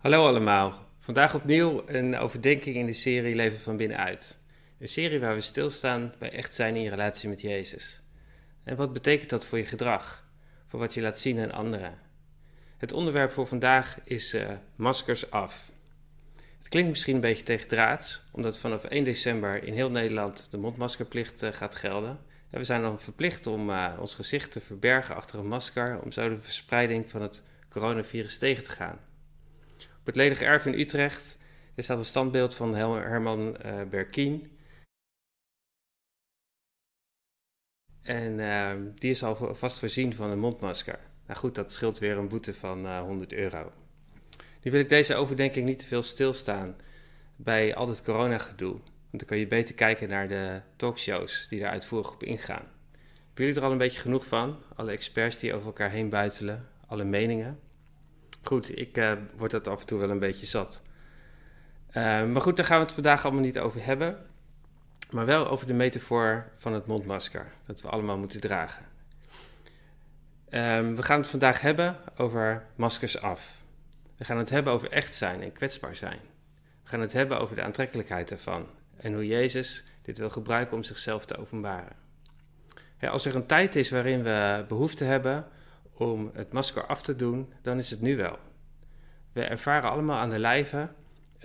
Hallo allemaal. Vandaag opnieuw een overdenking in de serie Leven van binnenuit. Een serie waar we stilstaan bij echt zijn in relatie met Jezus. En wat betekent dat voor je gedrag? Voor wat je laat zien aan anderen? Het onderwerp voor vandaag is uh, maskers af. Het klinkt misschien een beetje tegendraads, omdat vanaf 1 december in heel Nederland de mondmaskerplicht uh, gaat gelden. En we zijn dan verplicht om uh, ons gezicht te verbergen achter een masker, om zo de verspreiding van het coronavirus tegen te gaan. Het ledige erf in Utrecht er staat een standbeeld van Herman uh, Berkien. En uh, die is al vast voorzien van een mondmasker. Nou goed, dat scheelt weer een boete van uh, 100 euro. Nu wil ik deze overdenking niet te veel stilstaan bij al het coronagedoe. Want dan kan je beter kijken naar de talkshows die daar uitvoerig op ingaan. Hebben jullie er al een beetje genoeg van? Alle experts die over elkaar heen buitelen, alle meningen. Goed, ik uh, word dat af en toe wel een beetje zat. Uh, maar goed, daar gaan we het vandaag allemaal niet over hebben. Maar wel over de metafoor van het mondmasker, dat we allemaal moeten dragen. Um, we gaan het vandaag hebben over maskers af. We gaan het hebben over echt zijn en kwetsbaar zijn. We gaan het hebben over de aantrekkelijkheid ervan en hoe Jezus dit wil gebruiken om zichzelf te openbaren. Als er een tijd is waarin we behoefte hebben om het masker af te doen, dan is het nu wel. We ervaren allemaal aan de lijve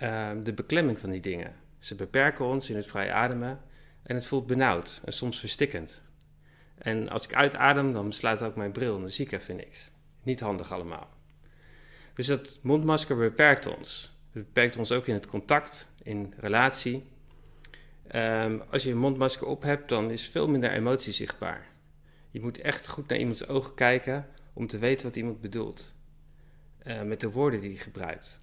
uh, de beklemming van die dingen. Ze beperken ons in het vrij ademen en het voelt benauwd en soms verstikkend. En als ik uitadem, dan besluit ook mijn bril en dan zie ik even niks. Niet handig allemaal. Dus dat mondmasker beperkt ons. Het beperkt ons ook in het contact, in relatie. Um, als je een mondmasker op hebt, dan is veel minder emotie zichtbaar. Je moet echt goed naar iemands ogen kijken om te weten wat iemand bedoelt. Uh, met de woorden die hij gebruikt.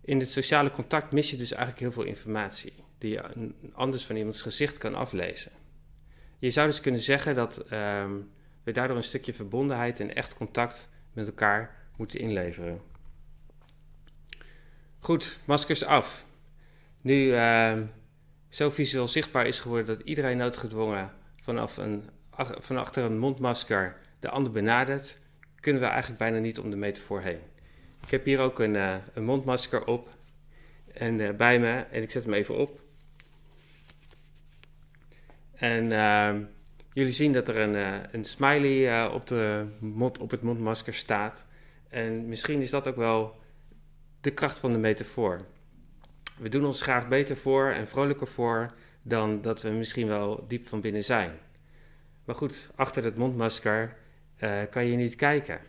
In het sociale contact mis je dus eigenlijk heel veel informatie die je anders van iemands gezicht kan aflezen. Je zou dus kunnen zeggen dat um, we daardoor een stukje verbondenheid en echt contact met elkaar moeten inleveren. Goed, maskers af. Nu uh, zo visueel zichtbaar is geworden dat iedereen noodgedwongen vanaf een, van achter een mondmasker de ander benadert, kunnen we eigenlijk bijna niet om de metafoor heen. Ik heb hier ook een, uh, een mondmasker op en uh, bij me en ik zet hem even op. En uh, jullie zien dat er een, uh, een smiley op, de op het mondmasker staat. En misschien is dat ook wel de kracht van de metafoor. We doen ons graag beter voor en vrolijker voor dan dat we misschien wel diep van binnen zijn. Maar goed, achter het mondmasker uh, kan je niet kijken.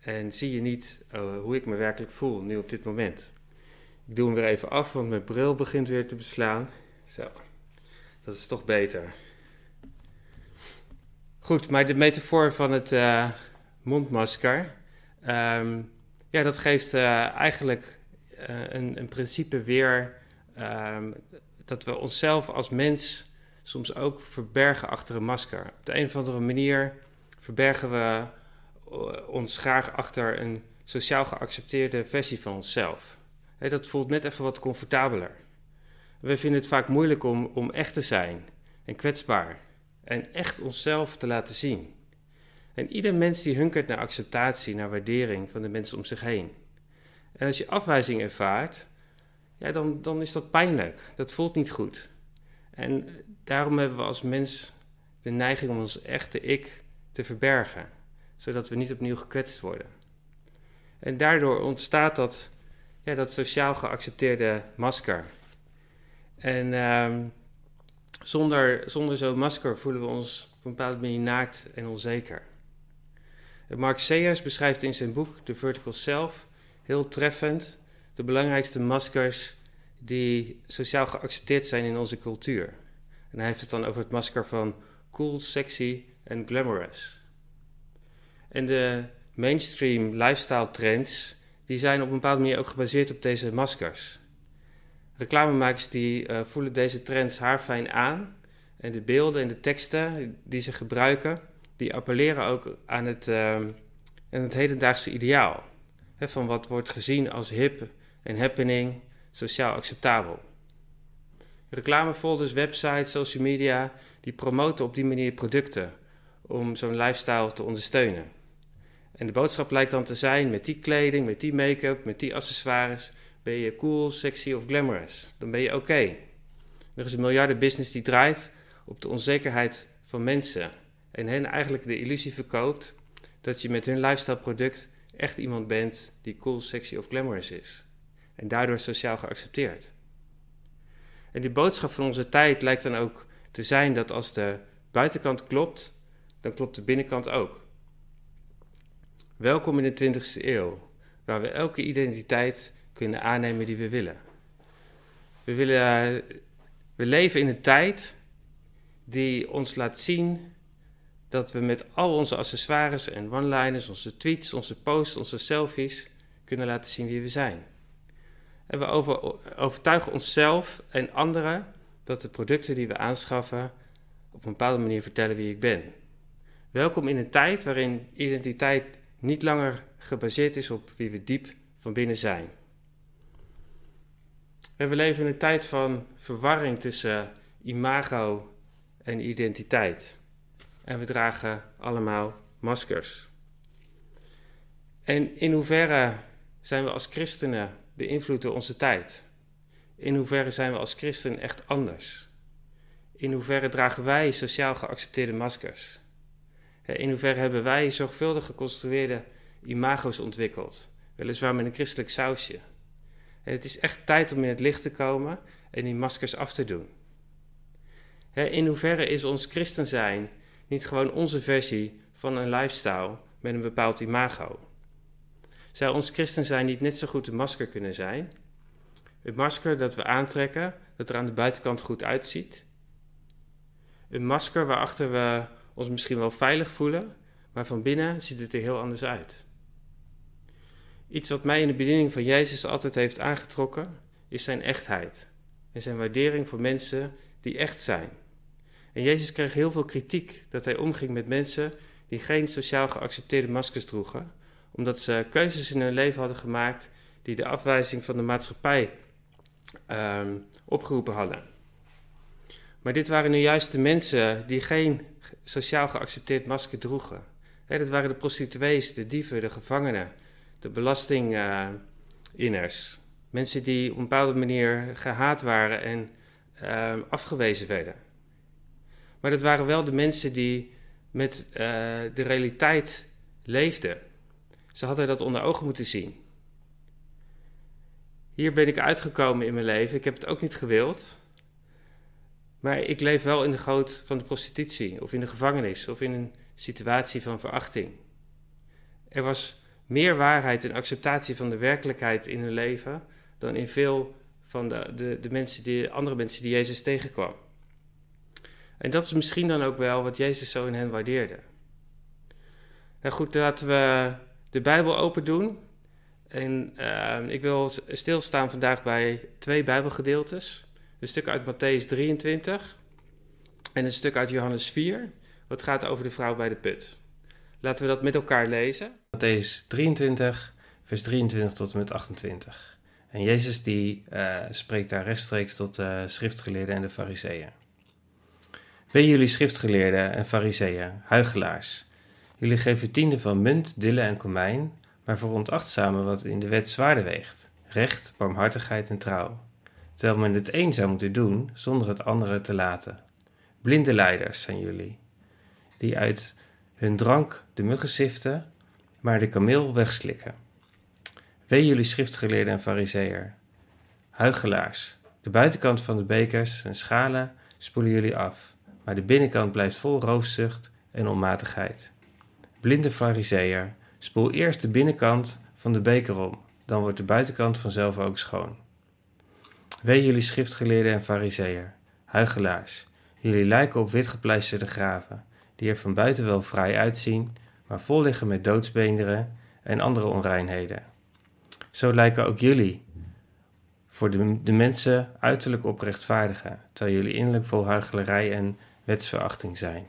En zie je niet uh, hoe ik me werkelijk voel nu op dit moment. Ik doe hem weer even af, want mijn bril begint weer te beslaan. Zo, dat is toch beter. Goed, maar de metafoor van het uh, mondmasker. Um, ja, dat geeft eigenlijk een, een, principe weer. Um, dat we onszelf als mens soms ook verbergen achter een masker. Op de een of andere manier verbergen we eh, ons graag achter een sociaal geaccepteerde versie van onszelf. dat voelt net even wat comfortabeler. We vinden het vaak moeilijk om, om echt te zijn en kwetsbaar en echt onszelf te laten zien. En ieder mens die hunkert naar acceptatie, naar waardering van de mensen om zich heen. En als je afwijzing ervaart, ja, dan, dan is dat pijnlijk. Dat voelt niet goed. En daarom hebben we als mens de neiging om ons echte ik te verbergen, zodat we niet opnieuw gekwetst worden. En daardoor ontstaat dat, ja, dat sociaal geaccepteerde masker. En uh, zonder, zonder zo'n masker voelen we ons op een bepaalde manier naakt en onzeker. Mark Sayers beschrijft in zijn boek The Vertical Self heel treffend de belangrijkste maskers die sociaal geaccepteerd zijn in onze cultuur. En hij heeft het dan over het masker van cool, sexy en glamorous. En de mainstream lifestyle trends, die zijn op een bepaalde manier ook gebaseerd op deze maskers. Reclamemakers die uh, voelen deze trends haarfijn aan. En de beelden en de teksten die ze gebruiken, die appelleren ook aan het, uh, het hedendaagse ideaal. He, van wat wordt gezien als hip en happening, sociaal acceptabel. Reclamefolders, websites, social media, die promoten op die manier producten om zo'n lifestyle te ondersteunen. En de boodschap lijkt dan te zijn: met die kleding, met die make-up, met die accessoires ben je cool, sexy of glamorous. Dan ben je oké. Er is een miljardenbusiness die draait op de onzekerheid van mensen. En hen eigenlijk de illusie verkoopt dat je met hun lifestyle product echt iemand bent die cool, sexy of glamorous is. En daardoor sociaal geaccepteerd. En die boodschap van onze tijd lijkt dan ook te zijn dat als de buitenkant klopt, dan klopt de binnenkant ook. Welkom in de 20e eeuw, waar we elke identiteit kunnen aannemen die we willen. We, willen, we leven in een tijd die ons laat zien dat we met al onze accessoires en one-liners, onze tweets, onze posts, onze selfies kunnen laten zien wie we zijn. En we overtuigen onszelf en anderen dat de producten die we aanschaffen op een bepaalde manier vertellen wie ik ben. Welkom in een tijd waarin identiteit niet langer gebaseerd is op wie we diep van binnen zijn. En we leven in een tijd van verwarring tussen imago en identiteit. En we dragen allemaal maskers. En in hoeverre zijn we als christenen beïnvloed door onze tijd? In hoeverre zijn we als christen echt anders? In hoeverre dragen wij sociaal geaccepteerde maskers? In hoeverre hebben wij zorgvuldig geconstrueerde imago's ontwikkeld? Weliswaar met een christelijk sausje. En het is echt tijd om in het licht te komen en die maskers af te doen. In hoeverre is ons christen zijn niet gewoon onze versie van een lifestyle met een bepaald imago? Zou ons christen zijn niet net zo goed een masker kunnen zijn? Het masker dat we aantrekken, dat er aan de buitenkant goed uitziet. Een masker waarachter we ons misschien wel veilig voelen, maar van binnen ziet het er heel anders uit. Iets wat mij in de bediening van Jezus altijd heeft aangetrokken, is zijn echtheid en zijn waardering voor mensen die echt zijn. En Jezus kreeg heel veel kritiek dat hij omging met mensen die geen sociaal geaccepteerde maskers droegen, omdat ze keuzes in hun leven hadden gemaakt die de afwijzing van de maatschappij ehm, opgeroepen hadden. Maar dit waren nu juist de mensen die geen sociaal geaccepteerd masker droegen. Dat waren de prostituees, de dieven, de gevangenen, de belastinginners. mensen die op een bepaalde manier gehaat waren en ehm, afgewezen werden. Maar dat waren wel de mensen die met uh, de realiteit leefden. Ze hadden dat onder ogen moeten zien. Hier ben ik uitgekomen in mijn leven. Ik heb het ook niet gewild. Maar ik leef wel in de goot van de prostitutie, of in de gevangenis, of in een situatie van verachting. Er was meer waarheid en acceptatie van de werkelijkheid in hun leven dan in veel van de, de, de mensen die, andere mensen die Jezus tegenkwam. En dat is misschien dan ook wel wat Jezus zo in hen waardeerde. Nou goed, laten we de Bijbel open doen. En uh, ik wil stilstaan vandaag bij twee Bijbelgedeeltes. Een stuk uit Matthäus 23 en een stuk uit Johannes 4, wat gaat over de vrouw bij de put. Laten we dat met elkaar lezen. Matthäus 23, vers 23 tot en met 28. En Jezus die uh, spreekt daar rechtstreeks tot de schriftgeleerden en de fariseeën. Wee jullie schriftgeleerden en fariseeën, huigelaars. Jullie geven tienden van munt, dille en komijn, maar veronachtzamen wat in de wet zwaarder weegt. Recht, barmhartigheid en trouw. Terwijl men het een zou moeten doen zonder het andere te laten. Blinde leiders zijn jullie, die uit hun drank de muggen siften, maar de kameel wegslikken. Wee jullie schriftgeleerden en fariseeër, huigelaars. De buitenkant van de bekers en schalen spoelen jullie af, maar de binnenkant blijft vol roofzucht en onmatigheid. Blinde fariseeër, spoel eerst de binnenkant van de beker om, dan wordt de buitenkant vanzelf ook schoon. Wee jullie schriftgeleerden en fariseeër, huigelaars, jullie lijken op witgepleisterde graven, die er van buiten wel vrij uitzien, maar vol liggen met doodsbeenderen en andere onreinheden. Zo lijken ook jullie voor de, de mensen uiterlijk op rechtvaardigen, terwijl jullie innerlijk vol huichelarij en wetsverachting zijn.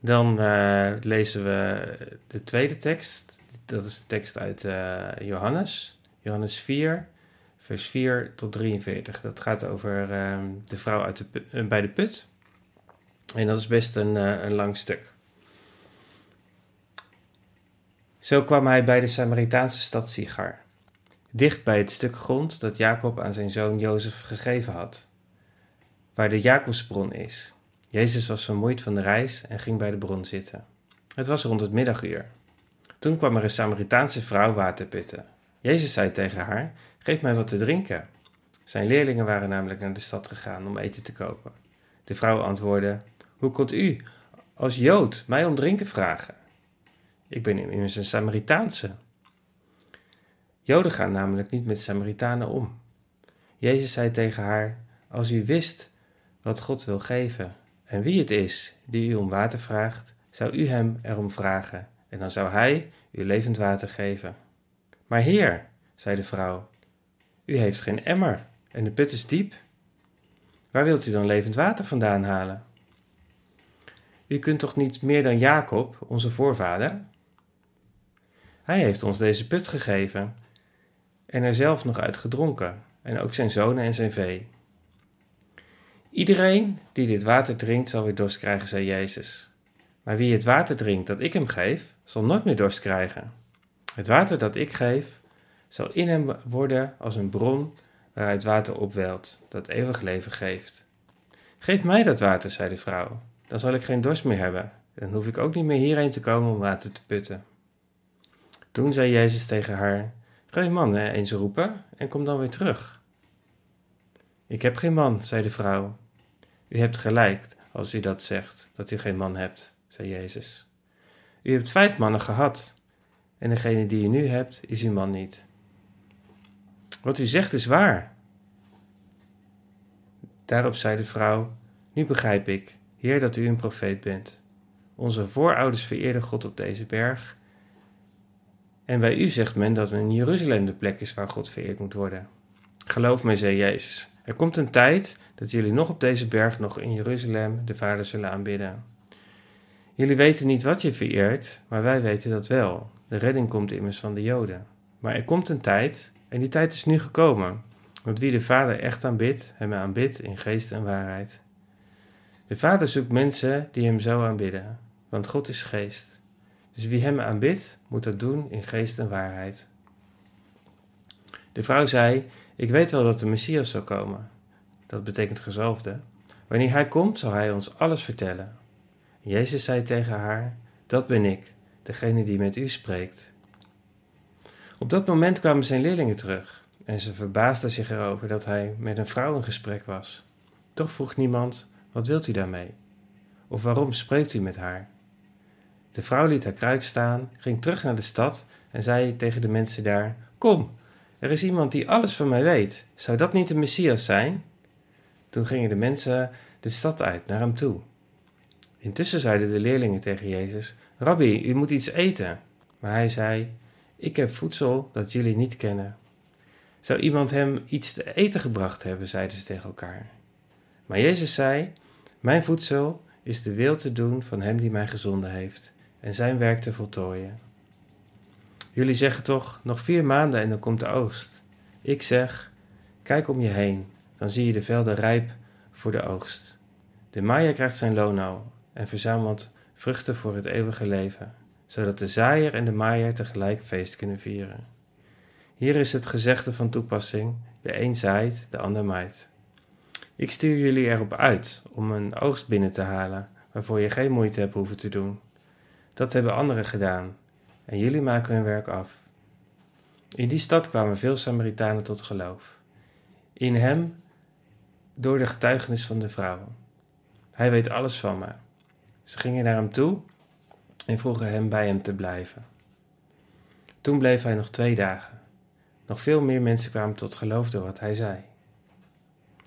Dan uh, lezen we de tweede tekst. Dat is de tekst uit uh, Johannes, Johannes 4, vers 4 tot 43. Dat gaat over uh, de vrouw uit de, uh, bij de put. En dat is best een, een lang stuk. Zo kwam hij bij de Samaritaanse stad Sigar, dicht bij het stuk grond dat Jacob aan zijn zoon Jozef gegeven had, waar de Jacobsbron is. Jezus was vermoeid van de reis en ging bij de bron zitten. Het was rond het middaguur. Toen kwam er een Samaritaanse vrouw water putten. Jezus zei tegen haar: Geef mij wat te drinken. Zijn leerlingen waren namelijk naar de stad gegaan om eten te kopen. De vrouw antwoordde: Hoe kunt u, als Jood, mij om drinken vragen? Ik ben immers een Samaritaanse. Joden gaan namelijk niet met Samaritanen om. Jezus zei tegen haar: Als u wist wat God wil geven en wie het is die u om water vraagt, zou u hem erom vragen en dan zou hij u levend water geven. Maar heer, zei de vrouw, u heeft geen emmer en de put is diep. Waar wilt u dan levend water vandaan halen? U kunt toch niet meer dan Jacob, onze voorvader? Hij heeft ons deze put gegeven en er zelf nog uit gedronken, en ook zijn zonen en zijn vee. Iedereen die dit water drinkt, zal weer dorst krijgen, zei Jezus. Maar wie het water drinkt dat ik hem geef, zal nooit meer dorst krijgen. Het water dat ik geef, zal in hem worden als een bron waaruit water opwelt, dat eeuwig leven geeft. Geef mij dat water, zei de vrouw, dan zal ik geen dorst meer hebben. Dan hoef ik ook niet meer hierheen te komen om water te putten. Toen zei Jezus tegen haar: Ga je man eens roepen en kom dan weer terug. Ik heb geen man, zei de vrouw. U hebt gelijk als u dat zegt, dat u geen man hebt, zei Jezus. U hebt vijf mannen gehad, en degene die u nu hebt, is uw man niet. Wat u zegt is waar. Daarop zei de vrouw: Nu begrijp ik, Heer, dat u een profeet bent. Onze voorouders vereerden God op deze berg. En bij u zegt men dat in Jeruzalem de plek is waar God vereerd moet worden. Geloof mij, zei Jezus. Er komt een tijd dat jullie nog op deze berg, nog in Jeruzalem, de Vader zullen aanbidden. Jullie weten niet wat je vereert, maar wij weten dat wel. De redding komt immers van de Joden. Maar er komt een tijd, en die tijd is nu gekomen, want wie de Vader echt aanbidt, hem aanbidt in geest en waarheid. De Vader zoekt mensen die hem zo aanbidden, want God is geest. Dus wie hem aanbidt, moet dat doen in geest en waarheid. De vrouw zei: Ik weet wel dat de Messias zal komen. Dat betekent gezalfde. Wanneer hij komt, zal hij ons alles vertellen. Jezus zei tegen haar: Dat ben ik, degene die met u spreekt. Op dat moment kwamen zijn leerlingen terug en ze verbaasden zich erover dat hij met een vrouw in gesprek was. Toch vroeg niemand: Wat wilt u daarmee? Of waarom spreekt u met haar? De vrouw liet haar kruik staan, ging terug naar de stad en zei tegen de mensen daar: Kom, er is iemand die alles van mij weet. Zou dat niet de Messias zijn? Toen gingen de mensen de stad uit naar hem toe. Intussen zeiden de leerlingen tegen Jezus: Rabbi, u moet iets eten. Maar hij zei: Ik heb voedsel dat jullie niet kennen. Zou iemand hem iets te eten gebracht hebben? zeiden ze tegen elkaar. Maar Jezus zei: Mijn voedsel is de wil te doen van hem die mij gezonden heeft en zijn werk te voltooien. Jullie zeggen toch: nog vier maanden en dan komt de oogst. Ik zeg: Kijk om je heen, dan zie je de velden rijp voor de oogst. De maaier krijgt zijn loon al en verzamelt vruchten voor het eeuwige leven, zodat de zaaier en de maaier tegelijk feest kunnen vieren. Hier is het gezegde van toepassing: de een zaait, de ander maait. Ik stuur jullie erop uit om een oogst binnen te halen, waarvoor je geen moeite hebt hoeven te doen. Dat hebben anderen gedaan, en jullie maken hun werk af. In die stad kwamen veel Samaritanen tot geloof. In hem door de getuigenis van de vrouw. Hij weet alles van me. Ze gingen naar hem toe en vroegen hem bij hem te blijven. Toen bleef hij nog twee dagen. Nog veel meer mensen kwamen tot geloof door wat hij zei.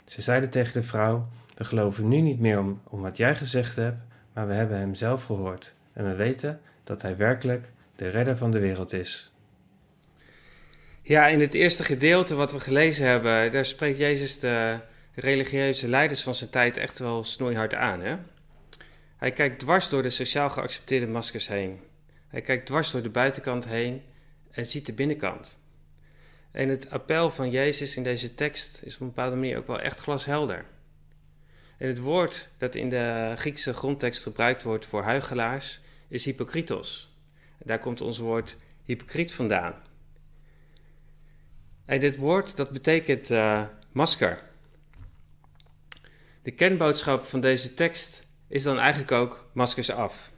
Ze zeiden tegen de vrouw: We geloven nu niet meer om, om wat jij gezegd hebt, maar we hebben hem zelf gehoord en we weten dat hij werkelijk de redder van de wereld is. Ja, in het eerste gedeelte wat we gelezen hebben, daar spreekt Jezus de religieuze leiders van zijn tijd echt wel snoeihard aan. Hè? Hij kijkt dwars door de sociaal geaccepteerde maskers heen. Hij kijkt dwars door de buitenkant heen en ziet de binnenkant. En het appel van Jezus in deze tekst is op een bepaalde manier ook wel echt glashelder. En het woord dat in de Griekse grondtekst gebruikt wordt voor huigelaars is hypokritos. Daar komt ons woord hypocriet vandaan. En dit woord dat betekent uh, masker. De kernboodschap van deze tekst is dan eigenlijk ook maskers af.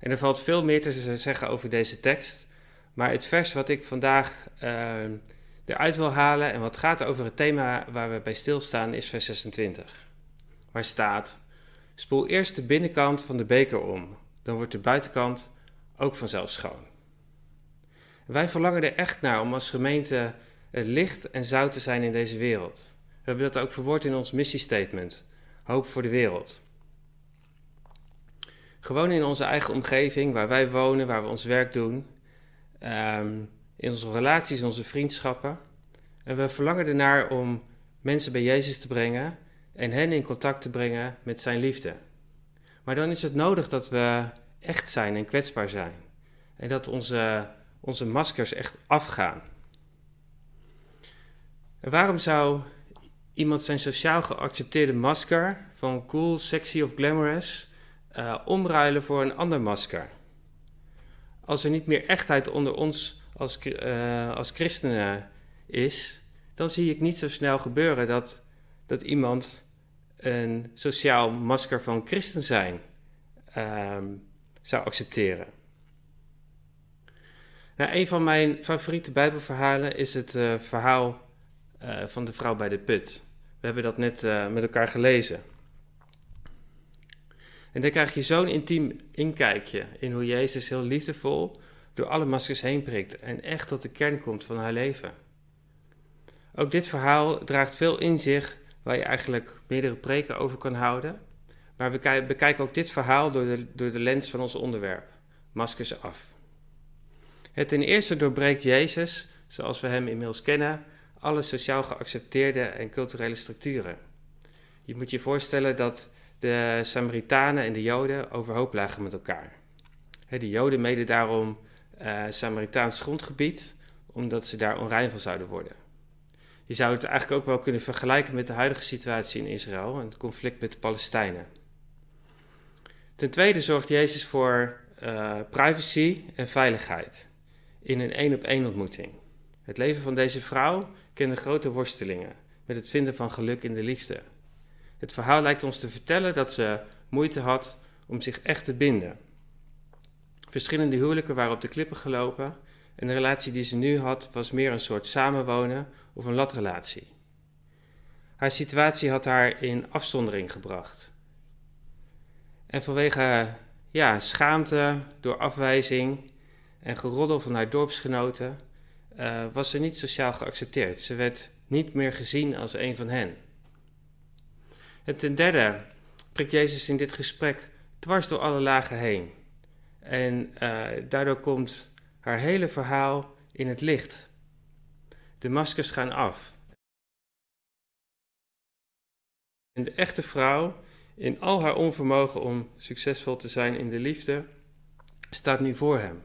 En er valt veel meer te zeggen over deze tekst, maar het vers wat ik vandaag uh, eruit wil halen en wat gaat over het thema waar we bij stilstaan is vers 26. Waar staat: Spoel eerst de binnenkant van de beker om, dan wordt de buitenkant ook vanzelf schoon. wij verlangen er echt naar om als gemeente het licht en zout te zijn in deze wereld. We hebben dat ook verwoord in ons missiestatement: Hoop voor de wereld. Gewoon in onze eigen omgeving, waar wij wonen, waar we ons werk doen, ehm, in onze relaties, onze vriendschappen. En we verlangen ernaar om mensen bij Jezus te brengen en hen in contact te brengen met zijn liefde. Maar dan is het nodig dat we echt zijn en kwetsbaar zijn. En dat onze, onze maskers echt afgaan. En waarom zou iemand zijn sociaal geaccepteerde masker van cool, sexy of glamorous uh, omruilen voor een ander masker? Als er niet meer echtheid onder ons als, uh, als christenen is, dan zie ik niet zo snel gebeuren dat, dat iemand een sociaal masker van christen zijn uh, zou accepteren. Nou, een van mijn favoriete Bijbelverhalen is het uh, verhaal van de vrouw bij de put. We hebben dat net met elkaar gelezen. En dan krijg je zo'n intiem inkijkje in hoe Jezus heel liefdevol door alle maskers heen prikt en echt tot de kern komt van haar leven. Ook dit verhaal draagt veel in zich waar je eigenlijk meerdere preken over kan houden. Maar we bekijken ook dit verhaal door de, door de lens van ons onderwerp, maskers af. Het ten eerste doorbreekt Jezus, zoals we hem inmiddels kennen, alle sociaal geaccepteerde en culturele structuren. Je moet je voorstellen dat de Samaritanen en de Joden overhoop lagen met elkaar. De Joden mede daarom uh, Samaritaans grondgebied, omdat ze daar onrein van zouden worden. Je zou het eigenlijk ook wel kunnen vergelijken met de huidige situatie in Israël en het conflict met de Palestijnen. Ten tweede zorgt Jezus voor uh, privacy en veiligheid in een één-op-één ontmoeting. Het leven van deze vrouw kende grote worstelingen met het vinden van geluk in de liefde. Het verhaal lijkt ons te vertellen dat ze moeite had om zich echt te binden. Verschillende huwelijken waren op de klippen gelopen en de relatie die ze nu had was meer een soort samenwonen of een latrelatie. Haar situatie had haar in afzondering gebracht. En vanwege ja, schaamte door afwijzing en geroddel van haar dorpsgenoten uh, was ze niet sociaal geaccepteerd. Ze werd niet meer gezien als een van hen. En ten derde prikt Jezus in dit gesprek dwars door alle lagen heen. En uh, daardoor komt haar hele verhaal in het licht. De maskers gaan af. En de echte vrouw, in al haar onvermogen om succesvol te zijn in de liefde, staat nu voor hem.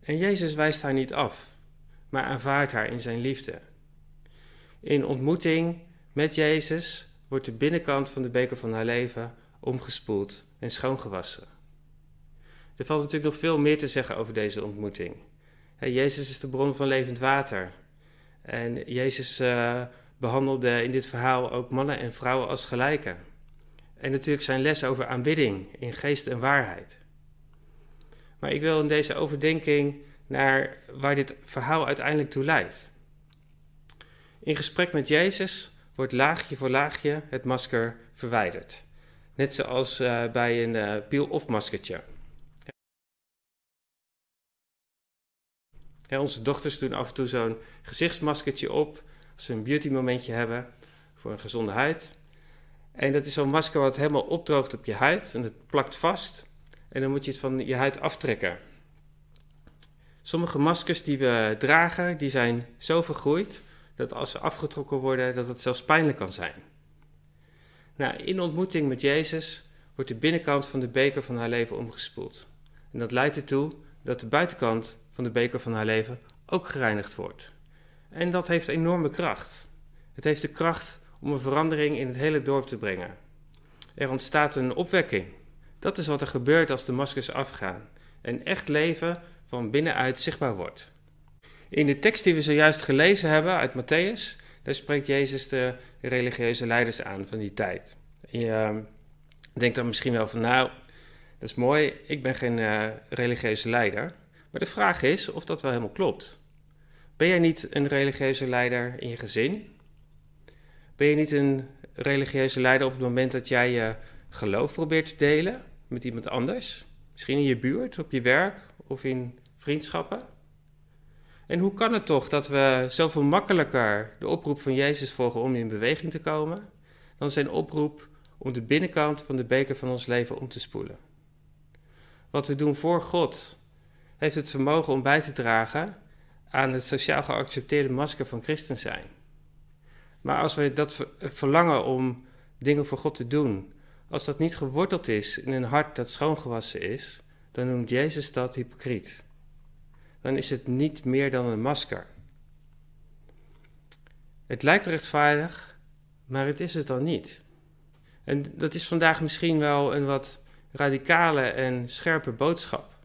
En Jezus wijst haar niet af, maar aanvaardt haar in zijn liefde. In ontmoeting met Jezus wordt de binnenkant van de beker van haar leven omgespoeld en schoongewassen. Er valt natuurlijk nog veel meer te zeggen over deze ontmoeting. Jezus is de bron van levend water. En Jezus uh, behandelde in dit verhaal ook mannen en vrouwen als gelijken. En natuurlijk zijn les over aanbidding in geest en waarheid. Maar ik wil in deze overdenking naar waar dit verhaal uiteindelijk toe leidt. In gesprek met Jezus wordt laagje voor laagje het masker verwijderd. Net zoals uh, bij een uh, peel-off maskertje. onze dochters doen af en toe zo'n gezichtsmaskertje op als ze een beauty momentje hebben voor een gezonde huid. En dat is zo'n masker wat helemaal opdroogt op je huid en het plakt vast. En dan moet je het van je huid aftrekken. Sommige maskers die we dragen, die zijn zo vergroeid dat als ze afgetrokken worden, dat het zelfs pijnlijk kan zijn. Nou, in ontmoeting met Jezus wordt de binnenkant van de beker van haar leven omgespoeld. En dat leidt ertoe dat de buitenkant van de beker van haar leven ook gereinigd wordt. En dat heeft enorme kracht. Het heeft de kracht om een verandering in het hele dorp te brengen. Er ontstaat een opwekking. Dat is wat er gebeurt als de maskers afgaan. En echt leven van binnenuit zichtbaar wordt. In de tekst die we zojuist gelezen hebben uit Matthäus, daar spreekt Jezus de religieuze leiders aan van die tijd. En je ehm, denkt dan misschien wel van, nou, dat is mooi, ik ben geen uh, religieuze leider. Maar de vraag is of dat wel helemaal klopt. Ben jij niet een religieuze leider in je gezin? Ben je niet een religieuze leider op het moment dat jij je geloof probeert te delen met iemand anders? Misschien in je buurt, op je werk of in vriendschappen? En hoe kan het toch dat we zoveel makkelijker de oproep van Jezus volgen om in beweging te komen, dan zijn oproep om de binnenkant van de beker van ons leven om te spoelen? Wat we doen voor God heeft het vermogen om bij te dragen aan het sociaal geaccepteerde masker van christen zijn. Maar als we dat verlangen om dingen voor God te doen, als dat niet geworteld is in een hart dat schoongewassen is, dan noemt Jezus dat hypocriet. Dan is het niet meer dan een masker. Het lijkt rechtvaardig, maar het is het dan niet. En dat is vandaag misschien wel een wat radicale en scherpe boodschap.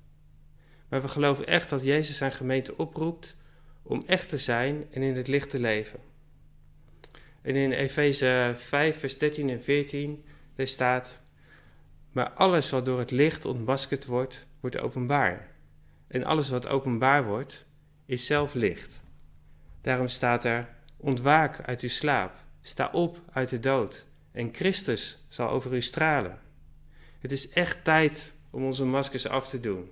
Maar we geloven echt dat Jezus zijn gemeente oproept om echt te zijn en in het licht te leven. En in Efeze 5, vers 13 en 14, daar staat: Maar alles wat door het licht ontmaskerd wordt, wordt openbaar. En alles wat openbaar wordt, is zelf licht. Daarom staat er: Ontwaak uit uw slaap, sta op uit de dood, en Christus zal over u stralen. Het is echt tijd om onze maskers af te doen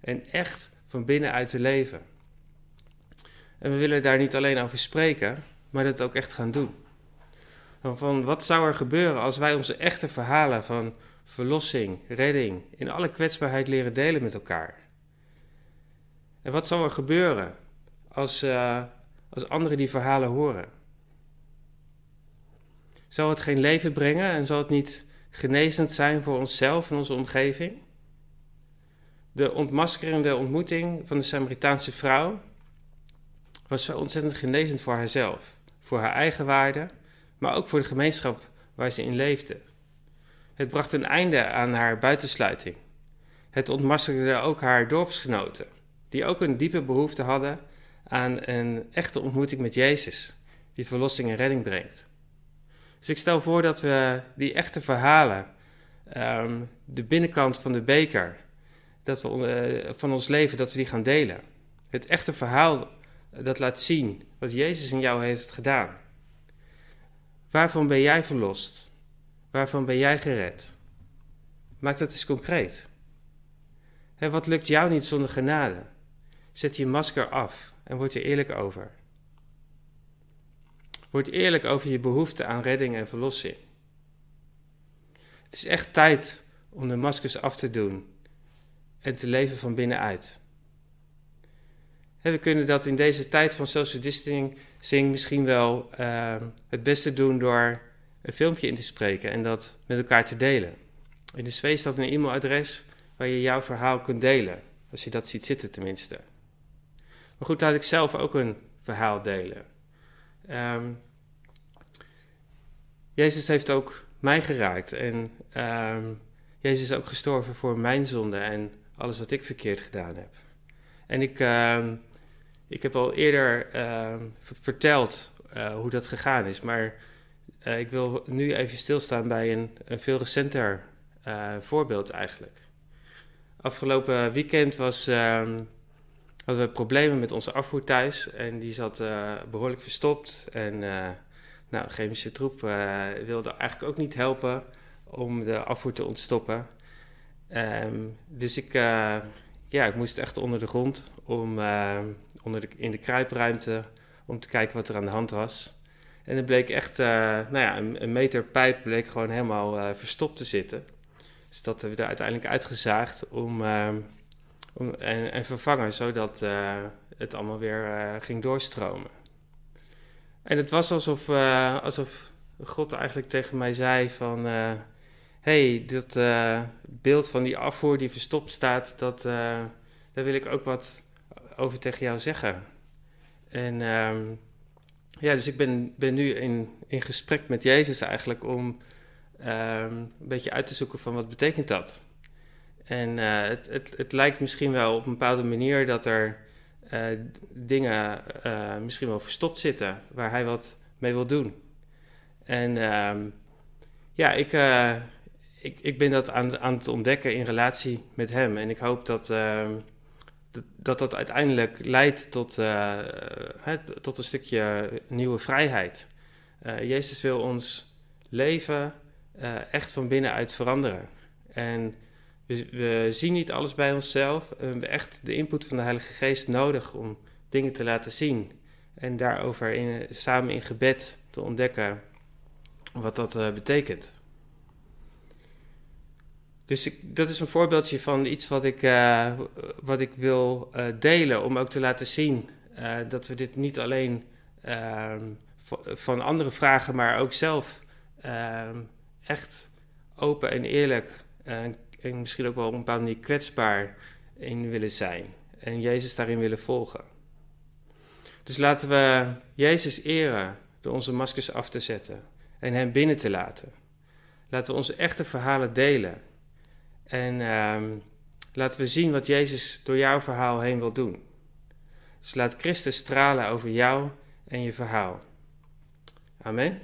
en echt van binnenuit te leven. En we willen daar niet alleen over spreken, maar dat ook echt gaan doen. Van wat zou er gebeuren als wij onze echte verhalen van verlossing, redding, in alle kwetsbaarheid leren delen met elkaar? En wat zou er gebeuren als, uh, als anderen die verhalen horen? Zal het geen leven brengen en zal het niet genezend zijn voor onszelf en onze omgeving? De ontmaskerende ontmoeting van de Samaritaanse vrouw was zo ontzettend genezend voor haarzelf, voor haar eigen waarde, maar ook voor de gemeenschap waar ze in leefde. Het bracht een einde aan haar buitensluiting. Het ontmaskerde ook haar dorpsgenoten, die ook een diepe behoefte hadden aan een echte ontmoeting met Jezus, die verlossing en redding brengt. Dus ik stel voor dat we die echte verhalen, ehm, de binnenkant van de beker, dat we, eh, van ons leven, dat we die gaan delen. Het echte verhaal dat laat zien wat Jezus in jou heeft gedaan. Waarvan ben jij verlost? Waarvan ben jij gered? Maak dat eens concreet. En wat lukt jou niet zonder genade? Zet je masker af en word er eerlijk over. Word eerlijk over je behoefte aan redding en verlossing. Het is echt tijd om de maskers af te doen en te leven van binnenuit. we kunnen dat in deze tijd van social distancing misschien wel uh, het beste doen door een filmpje in te spreken en dat met elkaar te delen. In de SW staat een e-mailadres waar je jouw verhaal kunt delen, als je dat ziet zitten tenminste. Maar goed, laat ik zelf ook een verhaal delen. Um, Jezus heeft ook mij geraakt en um, Jezus is ook gestorven voor mijn zonde en alles wat ik verkeerd gedaan heb. En ik, uh, ik heb al eerder verteld uh, hoe dat gegaan is, maar uh, ik wil nu even stilstaan bij een, een veel recenter uh, voorbeeld eigenlijk. Afgelopen weekend was, ehm, hadden we problemen met onze afvoer thuis en die zat behoorlijk verstopt. En nou, de chemische troep wilde eigenlijk ook niet helpen om de afvoer te ontstoppen. Um, dus ik, ja, ik moest echt onder de grond, om, onder de, in de kruipruimte, om te kijken wat er aan de hand was. En het bleek echt, nou ja, een, een, meter pijp bleek gewoon helemaal verstopt te zitten. Dus dat hebben we er uiteindelijk uitgezaagd om, ehm, en, en, vervangen, zodat het allemaal weer ging doorstromen. En het was alsof, alsof God eigenlijk tegen mij zei van hey, dat beeld van die afvoer die verstopt staat, dat, daar wil ik ook wat over tegen jou zeggen. En um, ja, dus ik ben, ben nu in, in gesprek met Jezus eigenlijk om um, een beetje uit te zoeken van wat betekent dat. En eh, het, het, het lijkt misschien wel op een bepaalde manier dat er uh, dingen uh, misschien wel verstopt zitten waar hij wat mee wil doen. En uh, ja, ik, ik, ik ben dat aan, aan het ontdekken in relatie met hem. En ik hoop dat ehm, dat, dat, dat uiteindelijk leidt tot, tot een stukje nieuwe vrijheid. Jezus wil ons leven echt van binnenuit veranderen. En we, zien niet alles bij onszelf. We hebben echt de input van de Heilige Geest nodig om dingen te laten zien. En daarover samen in gebed te ontdekken wat dat uh, betekent. Dus ik, dat is een voorbeeldje van iets wat ik, uh, wat ik wil uh, delen. Om ook te laten zien dat we dit niet alleen ehm, van anderen vragen, maar ook zelf ehm, echt open en eerlijk en misschien ook wel op een bepaalde manier kwetsbaar in willen zijn. En Jezus daarin willen volgen. Dus laten we Jezus eren door onze maskers af te zetten en Hem binnen te laten. Laten we onze echte verhalen delen. En uh, laten we zien wat Jezus door jouw verhaal heen wil doen. Dus laat Christus stralen over jou en je verhaal. Amen.